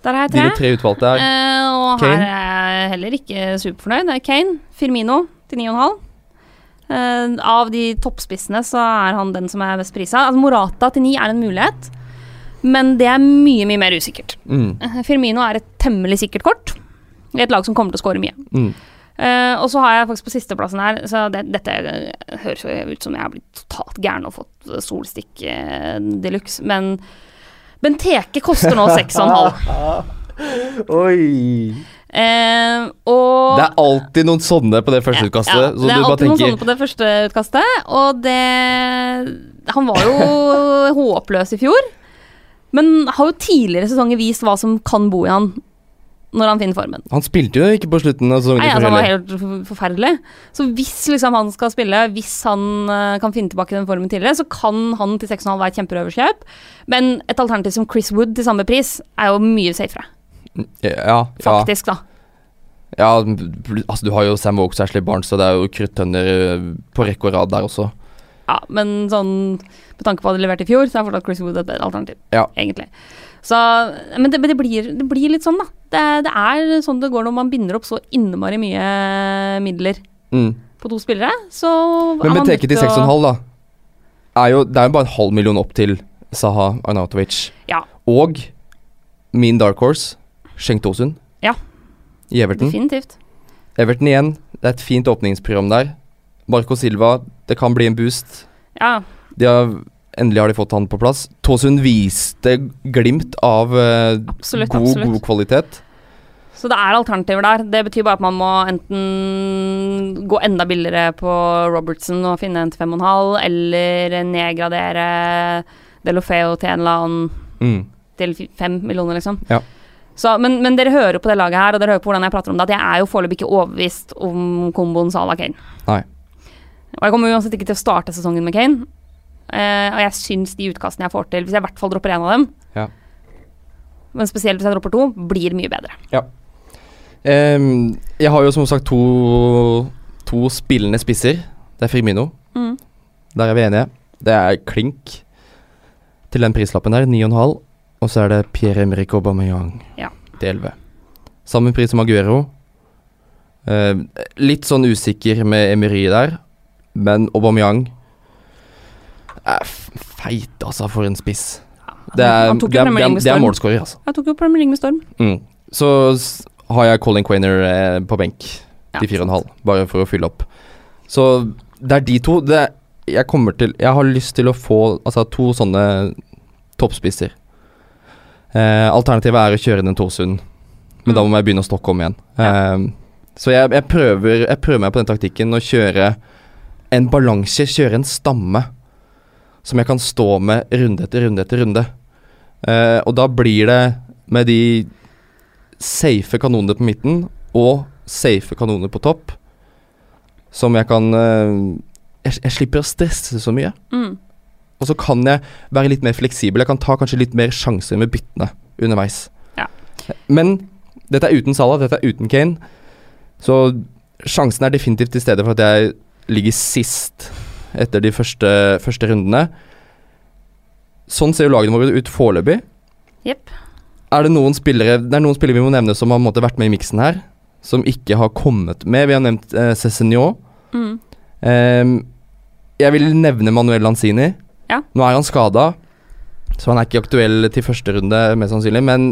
Der har jeg tre. Dine tre utvalgte er uh, og Kane. her er jeg heller ikke superfornøyd. Det er Kane, Firmino til 9,5. Uh, av de toppspissene så er han den som er best prisa. Altså, Morata til 9 er en mulighet, men det er mye, mye mer usikkert. mm, Firmino er et temmelig sikkert kort i et lag som kommer til å skåre mye. mm. Eh, og så har jeg faktisk på sisteplassen her Så det, dette eh, høres jo ut som jeg har blitt totalt gæren og fått eh, solstikk uh, de luxe, men Benteke koster nå 6,5. Oi. Uh, og Det er alltid noen sånne på det første utkastet. Ja, ja, det er alltid noen sånne på det første utkastet, og det Han var jo håpløs i fjor, men har jo tidligere sesonger vist hva som kan bo i han når han finner formen. Han spilte jo ikke på slutten av sesongen. Nei, altså, han var helt forferdelig. Så hvis liksom han skal spille, hvis han uh, kan finne tilbake den formen tidligere, så kan han til 6,5 være et kjemperøverskjøp. Men et alternativ som Chris Wood til samme pris er jo mye safere, Ja, ja, faktisk, da. ja, altså du har jo Sam Oaks Ashley Barnes, så det er jo kruttønner eh, på rekke og rad der også. Ja, men sånn med tanke på hva de leverte i fjor, så er fortsatt Chris Wood et bedre alternativ. Ja. Egentlig. Så, men det, men det, blir, det blir litt sånn, da. Det, det er sånn det går når man binder opp så innmari mye midler Mm. på to spillere. Så Men er med teket til nødt å- 6,5, da, er jo, det er jo bare en halv million opp til Saha Arnautovic. Ja. Og min dark horse, Schenk Tosun, Ja. i Everton. Definitivt. Everton igjen, det er et fint åpningsprogram der. Marco Silva, det kan bli en boost. Ja. De har, endelig har de fått han på plass. Tåsund viste glimt av uh, Absolutt, god, absolutt. god kvalitet. Så det er alternativer der. Det betyr bare at man må enten gå enda billigere på Robertson og finne en til 5,5, eller nedgradere Delofeo til en eller annen Mm. til 5 millioner, liksom. Ja. Så, men, men dere hører på det laget her, og dere hører på hvordan jeg prater om det, at jeg er jo foreløpig ikke overbevist om komboen Salah Kane. Nei. Og jeg kommer uansett ikke til å starte sesongen med Kane. Eh, og jeg syns de utkastene jeg får til, hvis jeg i hvert fall dropper én av dem, Ja. men spesielt hvis jeg dropper to, blir mye bedre. Em, jeg har jo som sagt to, to spillende spisser. Det er Firmino. Mm. Der er vi enige. Det er klink til den prislappen der, 9,5. Og så er det Pierre-Emerick Aubameyang Ja. til 11. Samme pris som Aguero. Uh, litt sånn usikker med Emery der, men Aubameyang feit, altså, for en spiss. Det er, det er, det er, det er målskårer, altså. Han tok jo Premier League med storm. Mm. Så har jeg Colin Quainer eh, på benk Ja, til 4,5, bare for å fylle opp. Så det er de to. Det, jeg kommer til Jeg har lyst til å få altså, to sånne toppspisser. Eh, alternativet er å kjøre den Torsund, men da må jeg begynne å stokke om igjen. Eh, så jeg, jeg, prøver, jeg prøver meg på den taktikken å kjøre en balanse, kjøre en stamme som jeg kan stå med runde etter runde etter runde. Eh, og da blir det med de safe kanonene på midten og safe kanoner på topp som jeg kan eh, jeg, jeg slipper å stresse så mye. Mm. Og så kan jeg være litt mer fleksibel. Jeg kan ta kanskje litt mer sjanser med byttene underveis. Ja. Men dette er uten Salah, dette er uten Kane. Så sjansen er definitivt til stede for at jeg ligger sist etter de første, første rundene. Sånn ser jo lagene våre ut foreløpig. Yep. Er det noen spillere Det er noen spillere vi må nevne som har måte, vært med i miksen her, som ikke har kommet med. Vi har nevnt eh, Cézinho. Mm. Ehm, jeg vil nevne Manuel Lanzini. Ja. Nå er han skada, så han er ikke aktuell til første runde, mest sannsynlig. Men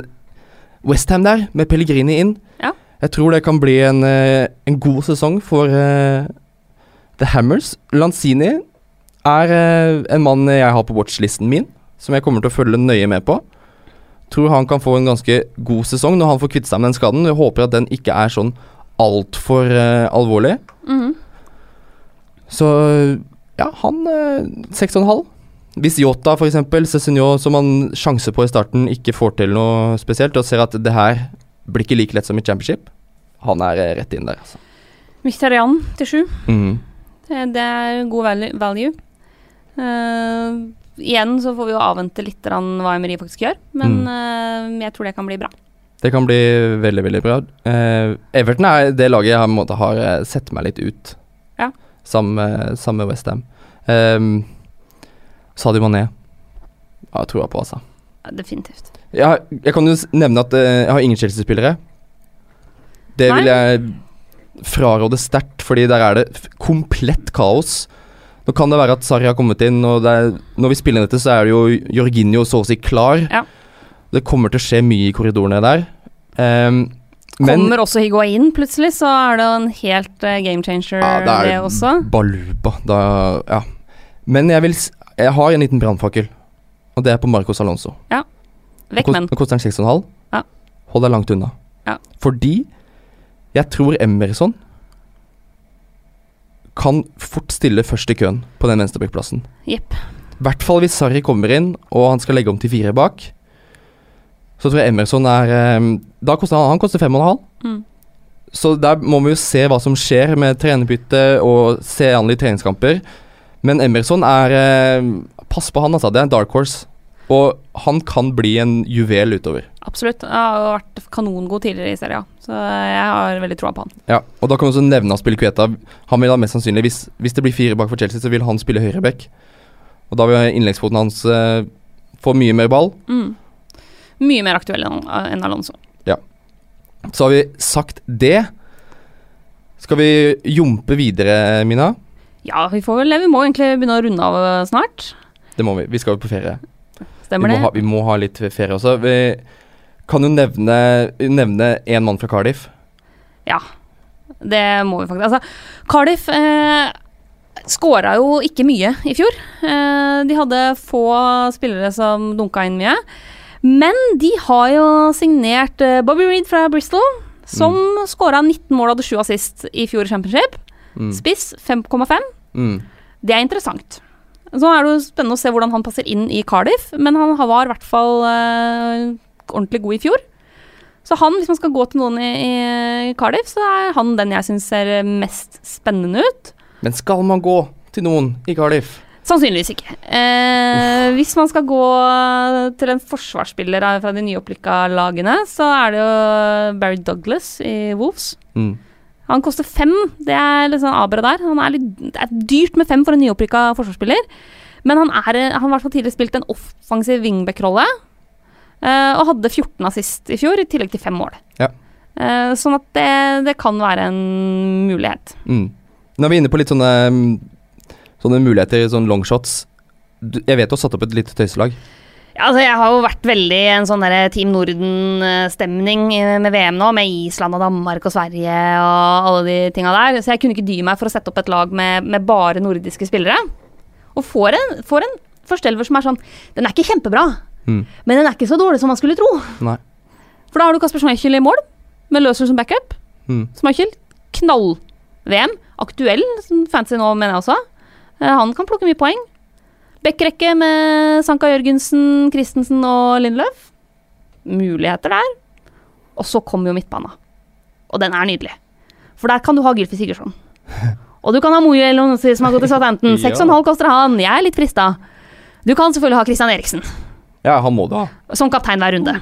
Westham der, med Pellegrini inn, Ja. jeg tror det kan bli en, eh, en god sesong for eh, The Hammers. Lanzini er eh, en mann jeg har på watchlisten min, som jeg kommer til å følge nøye med på. Tror han kan få en ganske god sesong når han får kvitte seg med den skaden. Jeg håper at den ikke er sånn altfor uh, alvorlig. Mhm. Så ja, han eh, 6,5. Hvis Yota f.eks., Cézinho, som han sjanser på i starten, ikke får til noe spesielt, og ser at det her blir ikke like lett som i championship, han er eh, rett inn der, altså. Mkhitaryan til sju. Mhm. Det det er god value. Eh, igjen så får vi jo avvente litt hva Emery faktisk gjør, men Mm. uh, jeg tror det kan bli bra. Det kan bli veldig, veldig bra. Uh, Everton er det laget jeg har, har eh, sett meg litt ut. Ja. Sammen med, Westham. Um, Sadio Mané har jeg troa på, altså. Ja, Definitivt. Jeg, jeg kan jo nevne at eh, jeg har ingen Chelsea-spillere. Det vil jeg fraråde sterkt, fordi der er det komplett kaos. Nå kan det være at Sarri har kommet inn, og det er, når vi spiller dette, så er det jo Jorginho så å si klar. Ja. Det kommer til å skje mye i korridorene der. Um, men Kommer også Higuain plutselig, så er det en helt uh, game changer, ja, det det er også. baluba. Da, ja. Men jeg vil Jeg har en liten brannfakkel, og det er på Marcos Alonso. Ja. Vekk men. Nå koster den 6,5. Ja. hold deg langt unna. Ja. Fordi jeg tror Emerson kan fort stille først i køen på den venstrebackplassen. Jepp. I hvert fall hvis Sarri kommer inn og han skal legge om til fire bak. Så tror jeg Emerson er eh, Da koster han, han koster fem og en halv. Mm. Så der må vi jo se hva som skjer med trenerbytte og se an litt treningskamper. Men Emerson er eh, Pass på han, altså. Det er en dark horse. Og han kan bli en juvel utover. Absolutt. Han har vært kanongod tidligere i serien, så jeg har veldig troa på han. Ja, og da kan vi også nevne Kueta. Han vil da mest sannsynlig, hvis, hvis det blir fire bak for Chelsea, så vil han spille høyreback. Og da vil innleggsfoten hans eh, få mye mer ball. Mm. Mye mer aktuell enn enn Alonso. Så har vi sagt det. Skal vi jumpe videre, Mina? Ja, vi får vel det. Vi må egentlig begynne å runde av eh, snart. Det må vi. Vi skal jo på ferie. Stemmer vi, det? må ha, vi må ha litt ferie også. Vi kan jo nevne nevne én mann fra Cardiff. Ja, det må vi faktisk. Altså, Cardiff eh, skåra jo ikke mye i fjor. Eh, de hadde få spillere som dunka inn mye. Men de har jo signert eh, Bobby Reed fra Bristol, som mm. skåra 19 mål og hadde 7 assist i fjor i Championship. Mm. Spiss 5,5. Mm. Det er interessant. Så er det jo spennende å se hvordan han passer inn i Cardiff, men han var i hvert fall uh, ordentlig god i fjor. Så han, hvis man skal gå til noen i, i Cardiff, så er han den jeg syns ser mest spennende ut. Men skal man gå til noen i Cardiff? Sannsynligvis ikke. Eh, hvis man skal gå til en forsvarsspiller fra de nyopplykka lagene, så er det jo Barry Douglas i Wolves. Mm. Han koster fem. Det er litt sånn abra der. Han er litt, det er dyrt med fem for en nyopprykka forsvarsspiller. Men han, har i hvert fall tidligere spilt en offensiv wingback-rolle. eh, og hadde 14 assist i fjor, i tillegg til fem mål. Ja. Eh, sånn at det, det kan være en mulighet. Mm. Nå er vi inne på litt sånne, mm, sånne muligheter, sånne longshots. Jeg vet du har satt opp et lite tøyselag. Ja, altså, jeg har jo vært veldig en sånn der Team Norden-stemning med VM nå, med Island og Danmark og Sverige og alle de tinga der. Så jeg kunne ikke dy meg for å sette opp et lag med, med bare nordiske spillere. Og får en, får en førsteelver som er sånn Den er ikke kjempebra, Mm. men den er ikke så dårlig som man skulle tro. Nei. For da har du Kasper Schmeichel i mål, med Løser som backup. Mm. Schmeichel, knall-VM. Aktuell fancy nå, mener jeg også. Eh, Han kan plukke mye poeng. Backrekke med Sanka Jørgensen, Christensen og Lindløf. Muligheter der. Og så kommer jo midtbana. Og den er nydelig. For der kan du ha Gylfi Sigurdsson. Og du kan ha Mojo Elonsi som har gått til Southampton. Ja. 6,5 koster han. Jeg er litt frista. Du kan selvfølgelig ha Christian Eriksen Ja, han må du ha. som kaptein hver runde.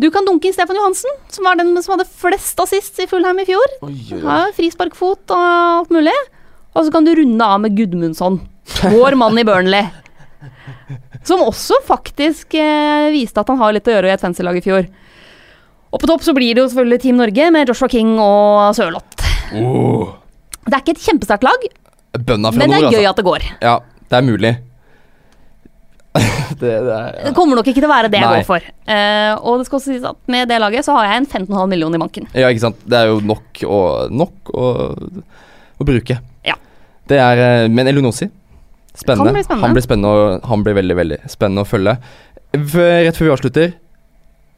Du kan dunke inn Stefan Johansen, som var den som hadde flest assist i fullheim i fjor. Ja, frisparkfot og alt mulig. Og så kan du runde av med Gudmundsson, vår mann i Burnley. Som også faktisk eh, viste at han har litt å gjøre i et fancy-lag i fjor. Og på topp så blir det jo selvfølgelig Team Norge med Joshua King og Sørloth. Oh. Det er ikke et kjempesterkt lag, men det nord, er gøy altså. at det går. Ja, det er mulig. det, det er, Det kommer nok ikke til å være det jeg går for. Eh, og det skal også sies at med det laget så har jeg en 15,5 million i banken. ja, ikke sant. Det er jo nok å, nok å, å bruke. Ja. Det er eh, Men Elunossi Spennende. Kan bli spennende. Han blir spennende han blir veldig veldig spennende å følge. Rett før vi avslutter,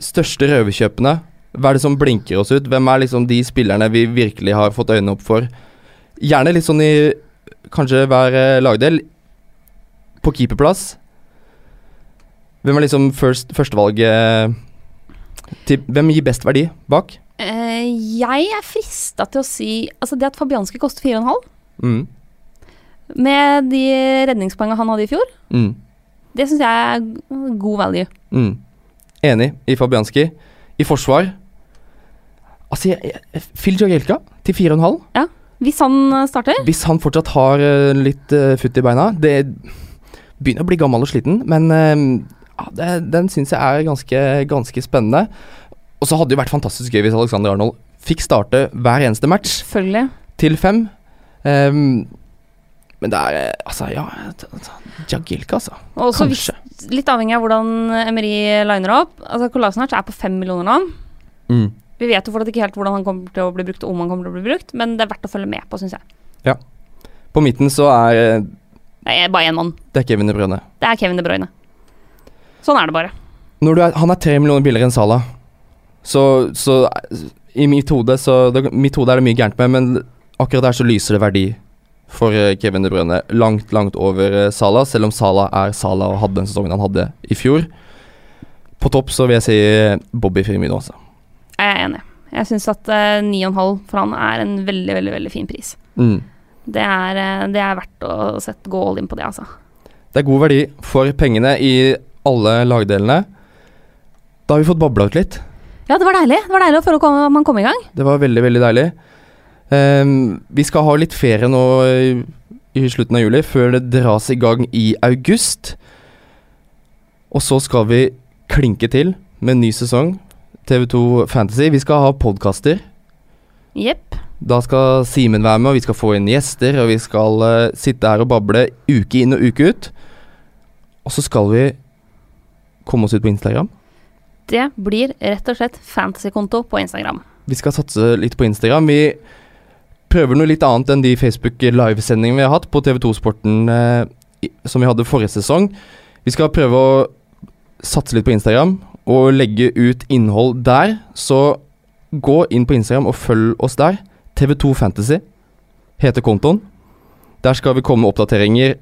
største røverkjøpene. Hva er det som blinker oss ut? Hvem er liksom de spillerne vi virkelig har fått øynene opp for? Gjerne litt sånn i kanskje hver eh, lagdel. På keeperplass. Hvem er liksom first, førstevalget til Hvem gir best verdi bak? Uh, jeg er frista til å si Altså, det at Fabianski koster 4,5, Mm. Med de redningspoengene han hadde i fjor, Mm. det syns jeg er god value. Mm. Enig i Fabianski. I forsvar Altså, jeg, jeg, Phil Jagielka til 4,5. Hvis han eh, starter. Hvis han fortsatt har eh, litt uh, futt i beina Det begynner å bli gammel og sliten, men uh, ja, det, den syns jeg er ganske, ganske spennende. Og så hadde det vært fantastisk gøy hvis Alexander Arnold fikk starte hver eneste match Selvfølgelig. til fem. Ehm, men det er eh, Altså, ja t- altså. Og også hvis, litt avhengig av hvordan Emery liner opp. Altså, Kolasinac er på fem millioner nå. Mm. Vi vet jo fortsatt ikke helt hvordan han kommer til å bli brukt, om han kommer til å bli brukt, men det er verdt å følge med på, syns jeg. På midten så er eh, Det er bare én mann. det er Kevin De Bruyne. Det er Kevin De Bruyne. Sånn er det bare. Når du er, han er tre millioner billigere enn Salah. Så, så i mitt hode, så det, mitt hode er det mye gærent med, men akkurat der så lyser det verdi for eh, Kevin De Bruyne. Langt, langt over Sala Salah, selv om Salah er Salah og hadde den sesongen han hadde i fjor. På topp så vil jeg si eh, Bobby Firmino, også. Jeg er enig. Jeg syns at eh, 9,5 for han er en veldig, veldig veldig fin pris. Mm. Det er, eh, det er verdt å sette gå all in på det, altså. Det er god verdi for pengene i alle lagdelene. Da har vi fått babla ut litt. Ja, det var deilig. Det var deilig å føle at man kom i gang. Det var veldig, veldig deilig. Ehm, vi skal ha litt ferie nå i, i slutten av juli, før det dras i gang i august. Og så skal vi klinke til med en ny sesong. TV2 Fantasy. Vi skal ha podkaster. Jepp. Da skal Simen være med, og vi skal få inn gjester. Og vi skal uh, sitte her og bable uke inn og uke ut. Og så skal vi komme oss ut på Instagram. Det blir rett og slett fantasykonto på Instagram. Vi skal satse litt på Instagram. Vi prøver noe litt annet enn de Facebook livesendingene vi har hatt på TV2 Sporten eh, som vi hadde forrige sesong. Vi skal prøve å satse litt på Instagram og legge ut innhold der. Så gå inn på Instagram og følg oss der. TV2 Fantasy heter kontoen. Der skal vi komme med oppdateringer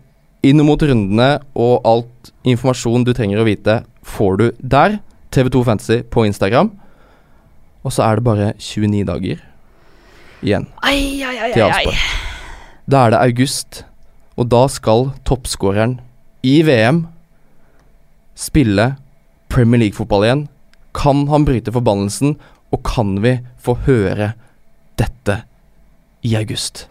inn mot rundene, og alt informasjon du trenger å vite, får du der. TV2 Fantasy på Instagram. Og så er det bare 29 dager igjen ai, ai, ai, til avspark. Da er det august, og da skal toppskåreren i VM spille Premier League-fotball igjen. Kan han bryte forbannelsen, og kan vi få høre dette i august?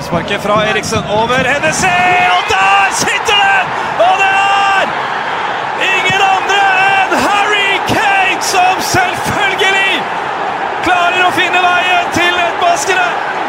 Sparket fra Eriksen over Hennessy, og der sitter den! Og det er ingen andre enn Harry Kane som selvfølgelig klarer å finne veien! しける